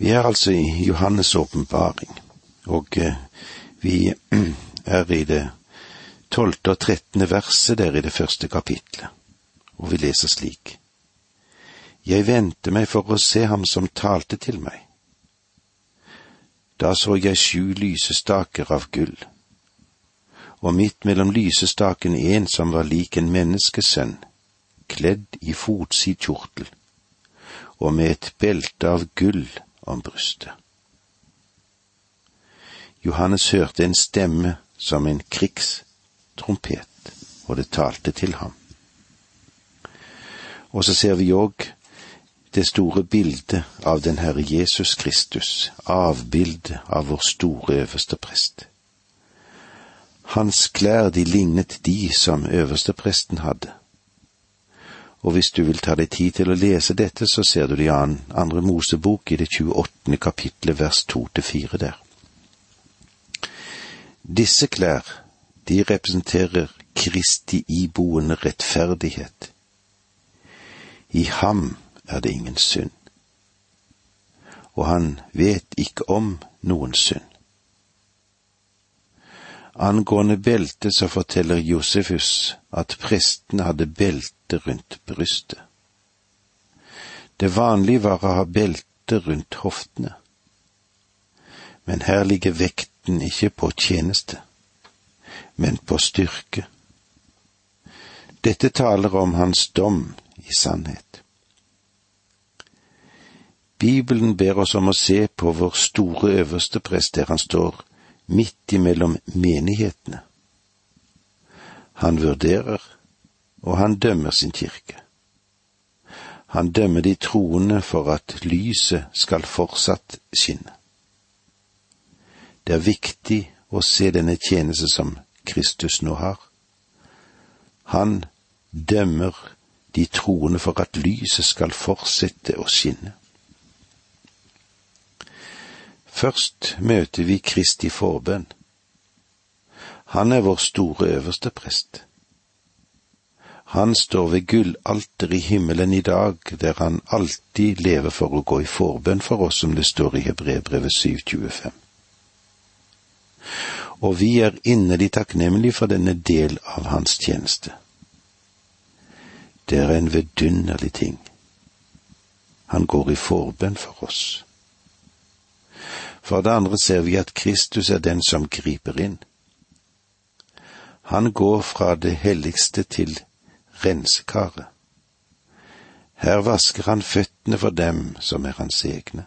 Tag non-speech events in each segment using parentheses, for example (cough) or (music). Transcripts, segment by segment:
Vi er altså i Johannes' åpenbaring, og eh, vi (clears throat) er i det tolvte og trettende verset der i det første kapitlet, og vi leser slik. Jeg vendte meg for å se ham som talte til meg. Da så jeg sju lysestaker av gull, og midt mellom lysestaken en som var lik en menneskesønn, kledd i fotsid kjortel, og med et belte av gull om brystet. Johannes hørte en stemme som en krigstrompet, og det talte til ham. Og så ser vi òg det store bildet av den Herre Jesus Kristus, avbildet av vår store øverste prest. Hans klær de lignet de som øverstepresten hadde. Og hvis du vil ta deg tid til å lese dette, så ser du det i andre Mosebok i det 28. kapitlet vers to til fire der. Disse klær, de representerer Kristi iboende rettferdighet. I ham er det ingen synd, og han vet ikke om noen synd. Angående beltet så forteller Josefus at prestene hadde belte rundt brystet. Det vanlige var å ha belte rundt hoftene. Men her ligger vekten ikke på tjeneste, men på styrke. Dette taler om hans dom i sannhet. Bibelen ber oss om å se på vår store øverste prest der han står midt imellom menighetene. Han vurderer, og han dømmer sin kirke. Han dømmer de troende for at lyset skal fortsatt skinne. Det er viktig å se denne tjeneste som Kristus nå har. Han dømmer de troende for at lyset skal fortsette å skinne. Først møter vi Kristi forbønn. Han er vår store øverste prest. Han står ved gullalteret i himmelen i dag, der han alltid lever for å gå i forbønn for oss, som det står i Hebrebrevet 725. Og vi er inderlig takknemlige for denne del av hans tjeneste. Det er en vidunderlig ting. Han går i forbønn for oss. For det andre ser vi at Kristus er den som griper inn. Han går fra det helligste til rensekaret. Her vasker han føttene for dem som er hans egne.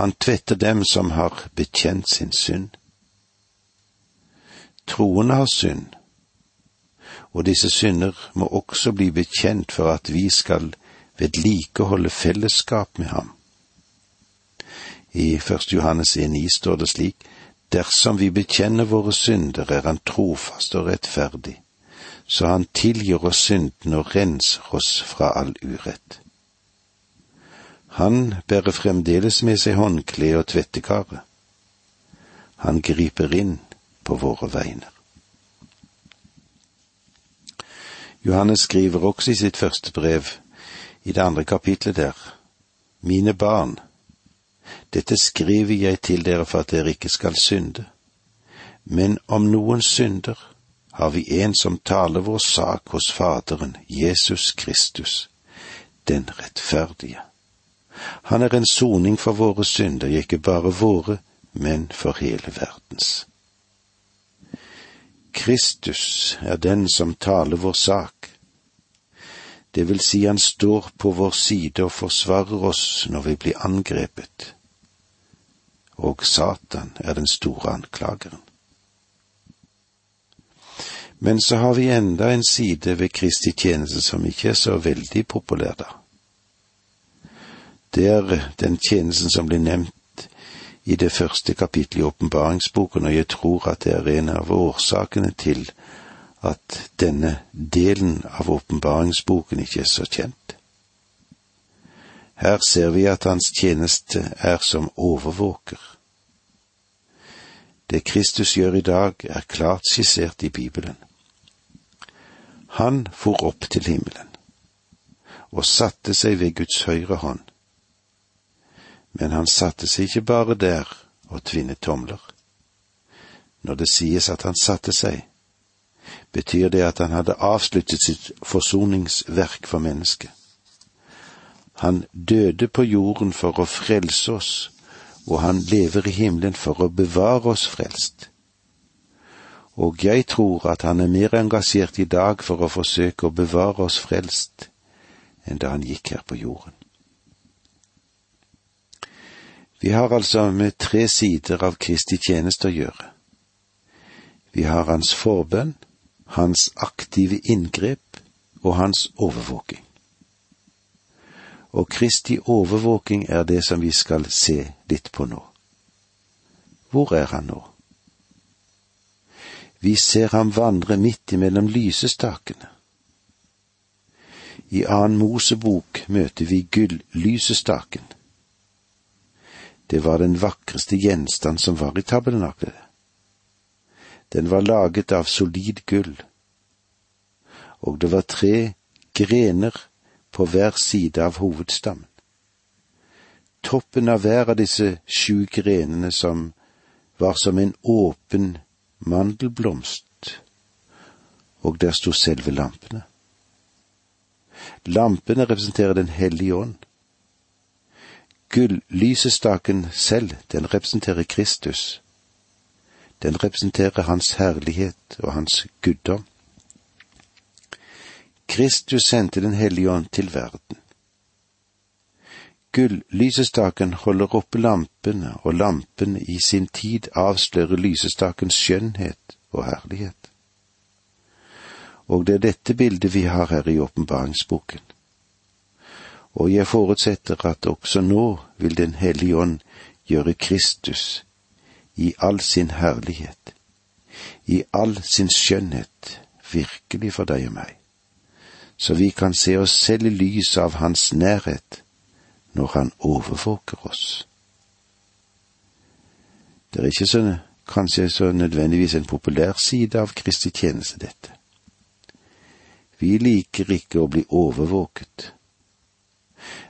Han tvetter dem som har bekjent sin synd. Troende har synd, og disse synder må også bli bekjent for at vi skal vedlikeholde fellesskap med ham. I Først Johannes 1,9 står det slik:" Dersom vi bekjenner våre synder, er Han trofast og rettferdig, så Han tilgir oss synden og renser oss fra all urett. Han bærer fremdeles med seg håndkle og tvettekaret. Han griper inn på våre vegne. Johannes skriver også i sitt første brev, i det andre kapitlet der, Mine barn, dette skriver jeg til dere for at dere ikke skal synde. Men om noen synder, har vi en som taler vår sak hos Faderen, Jesus Kristus, den rettferdige. Han er en soning for våre synder, ikke bare våre, men for hele verdens. Kristus er den som taler vår sak. Det vil si han står på vår side og forsvarer oss når vi blir angrepet og Satan er den store anklageren. Men så har vi enda en side ved Kristi tjeneste som ikke er så veldig populær, da. Det er den tjenesten som blir nevnt i det første kapittelet i åpenbaringsboken, og jeg tror at det er en av årsakene til at denne delen av åpenbaringsboken ikke er så kjent. Her ser vi at hans tjeneste er som overvåker. Det Kristus gjør i dag, er klart skissert i Bibelen. Han for opp til himmelen og satte seg ved Guds høyre hånd. Men han satte seg ikke bare der og tvinnet tomler. Når det sies at han satte seg, betyr det at han hadde avsluttet sitt forsoningsverk for mennesket. Han døde på jorden for å frelse oss, og han lever i himmelen for å bevare oss frelst. Og jeg tror at han er mer engasjert i dag for å forsøke å bevare oss frelst enn da han gikk her på jorden. Vi har altså med tre sider av Kristi tjeneste å gjøre. Vi har hans forbønn, hans aktive inngrep og hans overvåking. Og Kristi overvåking er det som vi skal se litt på nå. Hvor er han nå? Vi ser ham vandre midt imellom lysestakene. I annen Mosebok møter vi gull-lysestaken. Det var den vakreste gjenstand som var i tabernaklet. Den var laget av solid gull, og det var tre grener på hver side av hovedstammen. Toppen av hver av disse sju grenene som var som en åpen mandelblomst, og der sto selve lampene. Lampene representerer Den hellige ånd. Gull-lysestaken selv, den representerer Kristus. Den representerer Hans herlighet og Hans guddom. Kristus sendte Den hellige ånd til verden. Gullysestaken holder oppe lampene, og lampen i sin tid avslører lysestakens skjønnhet og herlighet. Og det er dette bildet vi har her i åpenbaringsboken. Og jeg forutsetter at også nå vil Den hellige ånd gjøre Kristus i all sin herlighet, i all sin skjønnhet, virkelig for deg og meg, så vi kan se oss selv i lys av Hans nærhet når Han overvåker oss. Det er ikke så, kanskje så nødvendigvis en populær side av Kristi tjeneste, dette. Vi liker ikke å bli overvåket.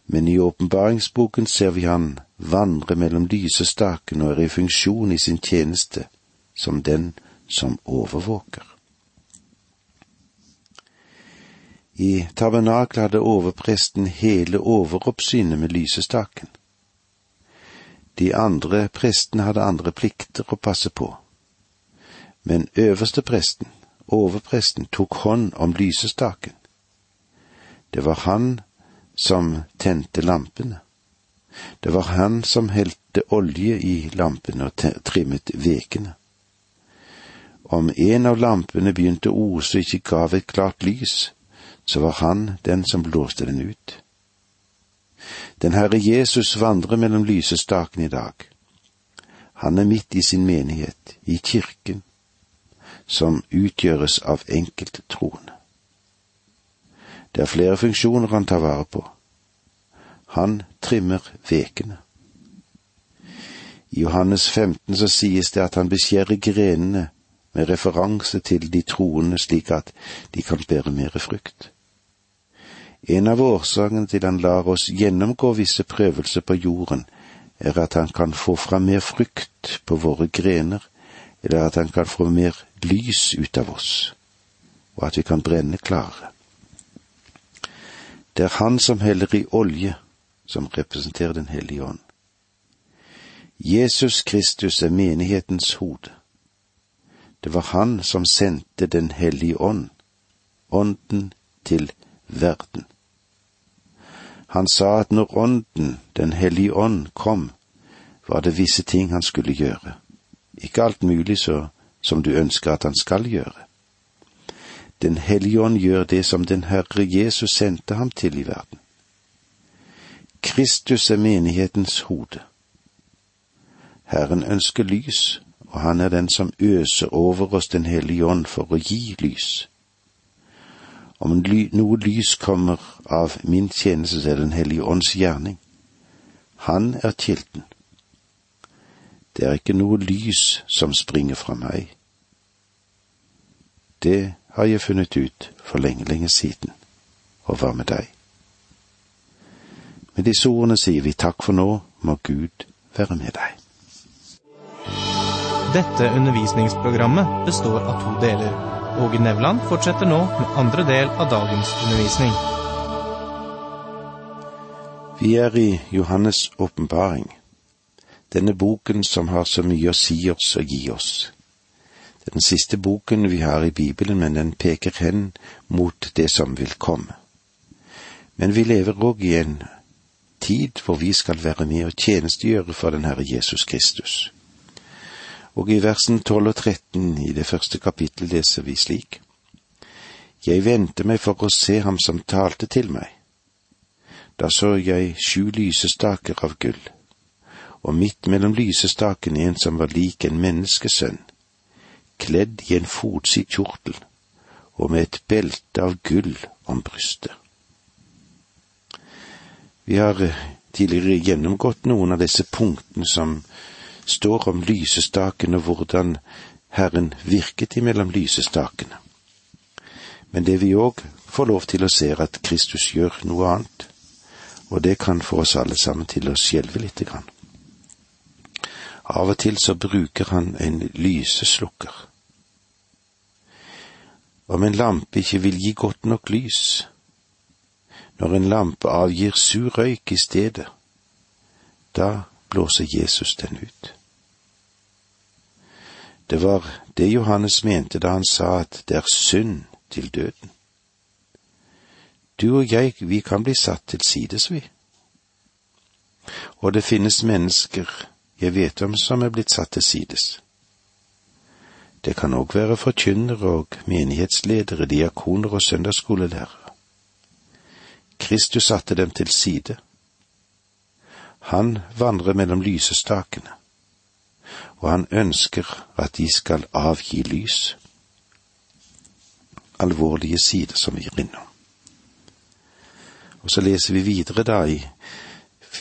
Men i åpenbaringsboken ser vi han vandre mellom lysestakene og er i funksjon i sin tjeneste som den som overvåker. I tabernaklet hadde overpresten hele overoppsynet med lysestaken. De andre prestene hadde andre plikter å passe på, men øverste presten, overpresten tok hånd om lysestaken. Det var han som tente lampene. Det var han som helte olje i lampene og trimmet vekene. Om en av lampene begynte å ose og ikke gav et klart lys, så var han den som blåste den ut. Den Herre Jesus vandrer mellom lysestakene i dag. Han er midt i sin menighet, i kirken, som utgjøres av enkelttroende. Det er flere funksjoner han tar vare på. Han trimmer vekene. I Johannes 15 så sies det at han beskjærer grenene med referanse til de troende slik at de kan bære mere frukt. En av årsakene til han lar oss gjennomgå visse prøvelser på jorden, er at han kan få fram mer frukt på våre grener, eller at han kan få mer lys ut av oss, og at vi kan brenne klare. Det er han som heller i olje, som representerer Den hellige ånd. Jesus Kristus er menighetens hode. Det var han som sendte Den hellige ånd, ånden til verden. Han sa at når Ånden, Den hellige ånd, kom, var det visse ting han skulle gjøre. Ikke alt mulig så som du ønsker at han skal gjøre. Den hellige ånd gjør det som den Herre Jesus sendte ham til i verden. Kristus er menighetens hode. Herren ønsker lys, og han er den som øser over oss Den hellige ånd for å gi lys. Om noe lys kommer av min tjeneste, så er Den hellige ånds gjerning. Han er kilden. Det er ikke noe lys som springer fra meg. Det har jeg funnet ut for lenge, lenge siden. Og hva med deg? Med disse ordene sier vi takk for nå, må Gud være med deg. Dette undervisningsprogrammet består av to deler. Åge Nevland fortsetter nå med andre del av dagens undervisning. Vi er i Johannes' åpenbaring, denne boken som har så mye å si oss og gi oss. Det er den siste boken vi har i Bibelen, men den peker hen mot det som vil komme. Men vi lever òg i en tid hvor vi skal være med og tjenestegjøre for den Herre Jesus Kristus og i versen 12 og 13 i det første kapittel leser vi slik. Jeg vendte meg for å se ham som talte til meg. Da så jeg sju lysestaker av gull, og midt mellom lysestaken en som var lik en menneskesønn, kledd i en fotsid kjortel og med et belte av gull om brystet. Vi har tidligere gjennomgått noen av disse punktene som står om lysestaken og hvordan Herren virket imellom lysestakene. Men det vi òg får lov til å se, er at Kristus gjør noe annet, og det kan få oss alle sammen til å skjelve lite grann. Av og til så bruker han en lyseslukker. Om en lampe ikke vil gi godt nok lys, når en lampe avgir sur røyk i stedet, da blåser Jesus den ut. Det var det Johannes mente da han sa at det er synd til døden. Du og jeg, vi kan bli satt til sides, vi. Og det finnes mennesker jeg vet om som er blitt satt til sides. Det kan òg være forkynnere og menighetsledere, diakoner og søndagsskolelærere. Kristus satte dem til side. Han vandrer mellom lysestakene, og han ønsker at de skal avgi lys. Alvorlige sider som vi er innom. Og så leser vi videre da i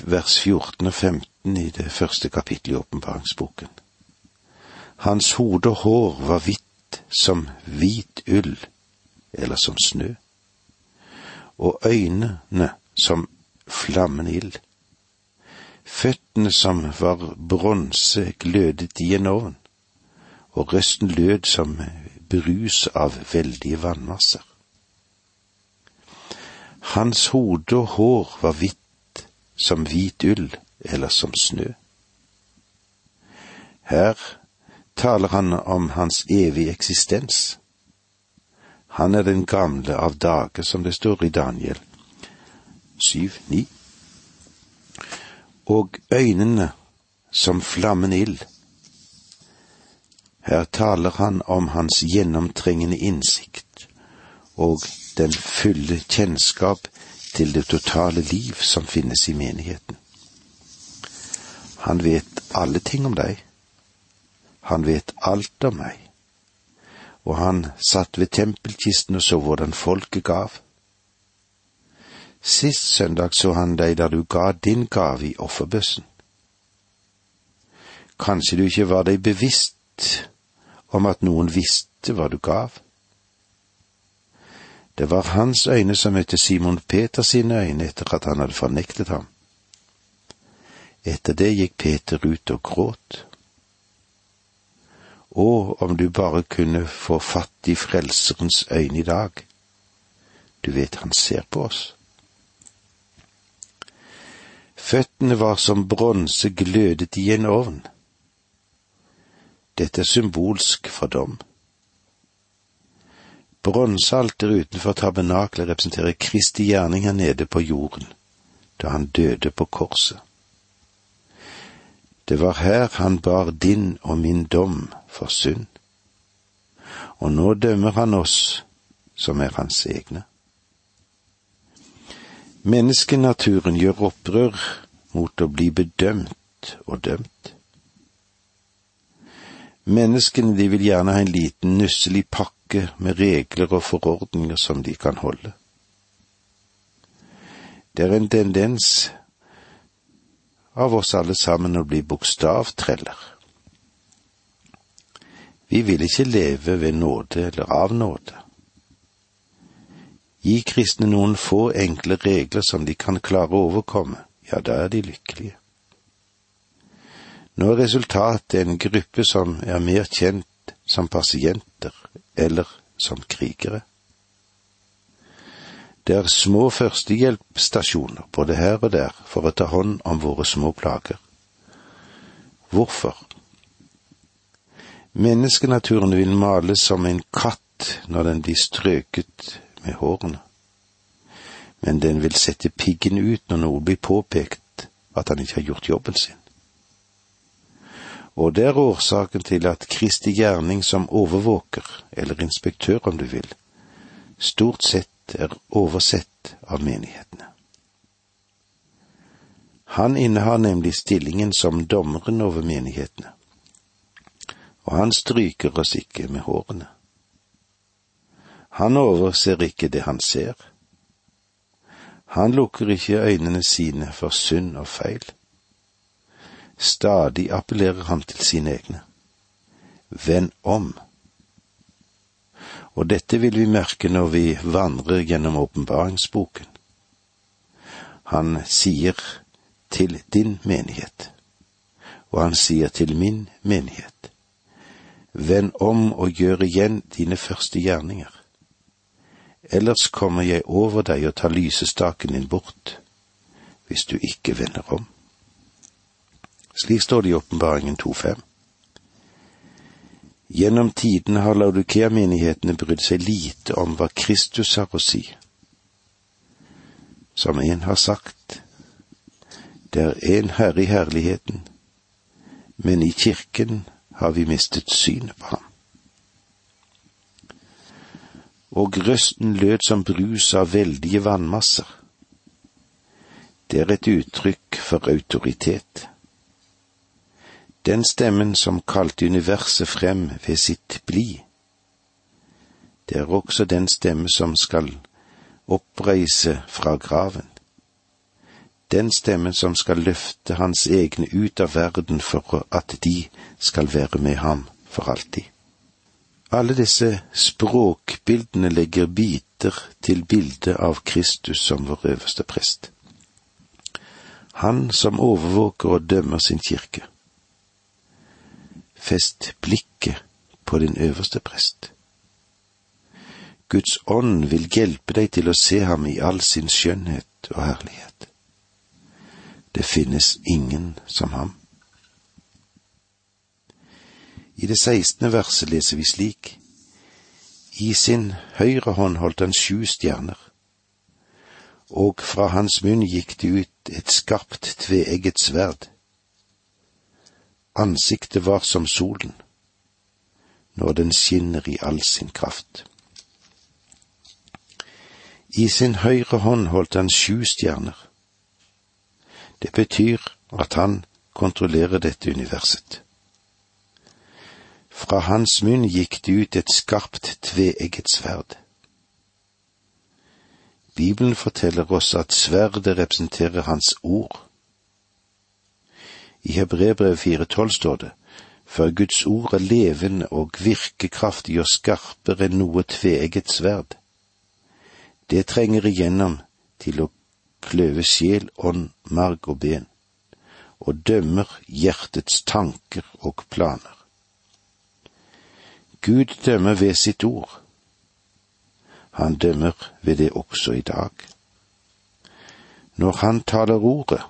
vers 14 og 15 i det første kapittelet i åpenbaringsboken. Hans hode og hår var hvitt som hvit ull, eller som snø, og øynene som flammende ild. Føttene som var bronse glødet i en ovn, og røsten lød som brus av veldige vannmasser. Hans hode og hår var hvitt som hvit ull eller som snø. Her taler han om hans evige eksistens. Han er den gamle av dage, som det står i Daniel syv, ni og øynene som flammende ild. Her taler han om hans gjennomtrengende innsikt og den fulle kjennskap til det totale liv som finnes i menigheten. Han vet alle ting om deg. Han vet alt om meg. Og han satt ved tempelkisten og så hvordan folket gav. Sist søndag så han deg da du ga din gave i offerbøssen. Kanskje du ikke var deg bevisst om at noen visste hva du gav. Det var hans øyne som møtte Simon Peter sine øyne etter at han hadde fornektet ham. Etter det gikk Peter ut og gråt. Å, om du bare kunne få fatt i Frelserens øyne i dag. Du vet han ser på oss. Føttene var som bronse glødet i en ovn. Dette er symbolsk for dom. Bronsealteret utenfor tabernaklet representerer Kristi gjerning her nede på jorden, da han døde på korset. Det var her han bar din og min dom for synd. Og nå dømmer han oss som er hans egne. Menneskenaturen gjør opprør mot å bli bedømt og dømt. Menneskene de vil gjerne ha en liten nusselig pakke med regler og forordninger som de kan holde. Det er en tendens av oss alle sammen å bli bokstavtreller. Vi vil ikke leve ved nåde eller av nåde. Gi kristne noen få enkle regler som de kan klare å overkomme, ja, da er de lykkelige. Nå er resultatet en gruppe som er mer kjent som pasienter eller som krigere. Det er små førstehjelpsstasjoner både her og der for å ta hånd om våre små plager. Hvorfor? Menneskenaturen vil males som en katt når den blir strøket med hårene, men den vil sette piggen ut når noe blir påpekt at han ikke har gjort jobben sin. Og det er årsaken til at Kristi gjerning som overvåker, eller inspektør om du vil, stort sett er oversett av menighetene. Han innehar nemlig stillingen som dommeren over menighetene og han stryker oss ikke med hårene. Han overser ikke det han ser. Han lukker ikke øynene sine for synd og feil. Stadig appellerer han til sine egne. Vend om. Og dette vil vi merke når vi vandrer gjennom åpenbaringsboken. Han sier til din menighet, og han sier til min menighet. Vend om og gjør igjen dine første gjerninger. Ellers kommer jeg over deg og tar lysestaken din bort, hvis du ikke vender om. Slik står det i Åpenbaringen 2.5. Gjennom tidene har Laudikea-menighetene brydd seg lite om hva Kristus har å si. Som en har sagt, det er en Herre i herligheten, men i kirken har vi mistet synet på ham. Og røsten lød som brus av veldige vannmasser. Det er et uttrykk for autoritet. Den stemmen som kalte universet frem ved sitt bli. Det er også den stemme som skal oppreise fra graven den stemmen som skal løfte hans egne ut av verden for at de skal være med ham for alltid. Alle disse språkbildene legger biter til bildet av Kristus som vår øverste prest. Han som overvåker og dømmer sin kirke. Fest blikket på din øverste prest. Guds ånd vil hjelpe deg til å se ham i all sin skjønnhet og herlighet. Det finnes ingen som ham. I det sekstende verset leser vi slik. I sin høyre hånd holdt han sju stjerner, og fra hans munn gikk det ut et skarpt tveegget sverd. Ansiktet var som solen, når den skinner i all sin kraft. I sin høyre hånd holdt han sju stjerner, det betyr at han kontrollerer dette universet. Fra hans munn gikk det ut et skarpt, tveegget sverd. Bibelen forteller oss at sverdet representerer hans ord. I Hebrebrevet 4,12 står det, for Guds ord er levende og virkekraftig og skarpere enn noe tveegget sverd. Det trenger igjennom til å kløve sjel, ånd, marg og ben, og dømmer hjertets tanker og planer. Gud dømmer ved sitt ord. Han dømmer ved det også i dag. Når han taler ordet,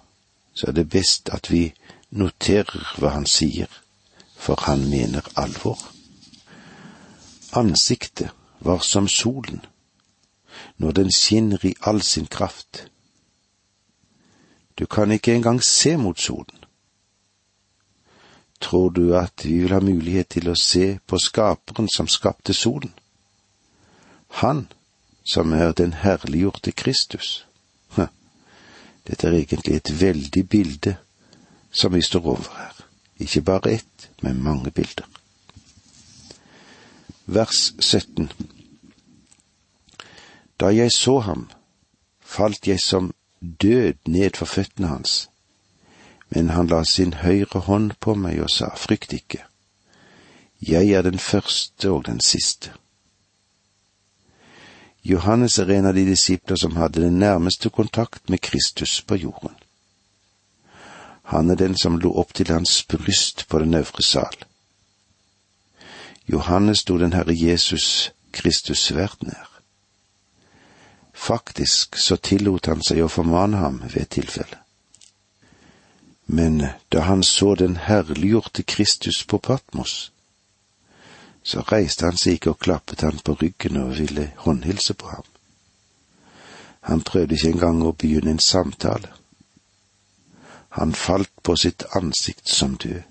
så er det best at vi noterer hva han sier, for han mener alvor. Ansiktet var som solen, når den skinner i all sin kraft. Du kan ikke engang se mot solen. Tror du at vi vil ha mulighet til å se på Skaperen som skapte solen? Han som er den herliggjorte Kristus. Dette er egentlig et veldig bilde som vi står over her. Ikke bare ett, men mange bilder. Vers 17 Da jeg så ham, falt jeg som død ned for føttene hans. Men han la sin høyre hånd på meg og sa, frykt ikke, jeg er den første og den siste. Johannes er en av de disipler som hadde den nærmeste kontakt med Kristus på jorden. Han er den som lå opp til hans bryst på den øvre sal. Johannes sto den Herre Jesus Kristus svært nær. Faktisk så tillot han seg å formane ham ved et tilfelle. Men da han så den herliggjorte Kristus på Patmos, så reiste han seg ikke og klappet han på ryggen og ville håndhilse på ham. Han prøvde ikke engang å begynne en samtale. Han falt på sitt ansikt som død.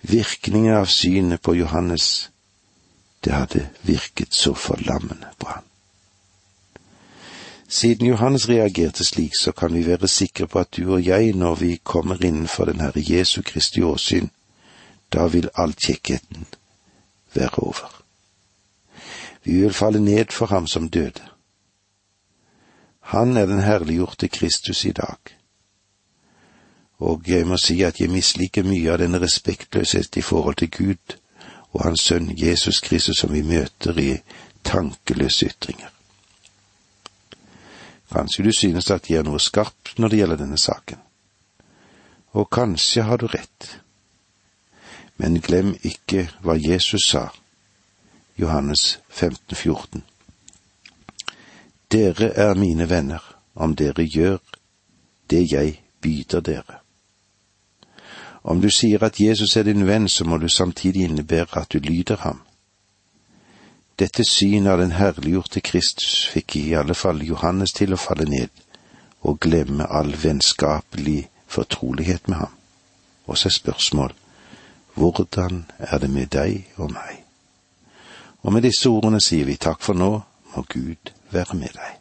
Virkningen av synet på Johannes, det hadde virket så forlammende på han. Siden Johannes reagerte slik, så kan vi være sikre på at du og jeg, når vi kommer innenfor den Herre Jesu Kristi åsyn, da vil all kjekkheten være over. Vi vil falle ned for ham som døde. Han er den herliggjorte Kristus i dag. Og jeg må si at jeg misliker mye av denne respektløshet i forhold til Gud og Hans Sønn Jesus Kristus som vi møter i tankeløse ytringer. Kanskje du synes at jeg er noe skarp når det gjelder denne saken. Og kanskje har du rett. Men glem ikke hva Jesus sa, Johannes 15, 14. Dere er mine venner om dere gjør det jeg byder dere. Om du sier at Jesus er din venn, så må du samtidig innebære at du lyder ham. Dette synet av den herliggjorte Kristus fikk i alle fall Johannes til å falle ned og glemme all vennskapelig fortrolighet med ham. Og så er spørsmål, hvordan er det med deg og meg? Og med disse ordene sier vi takk for nå, må Gud være med deg.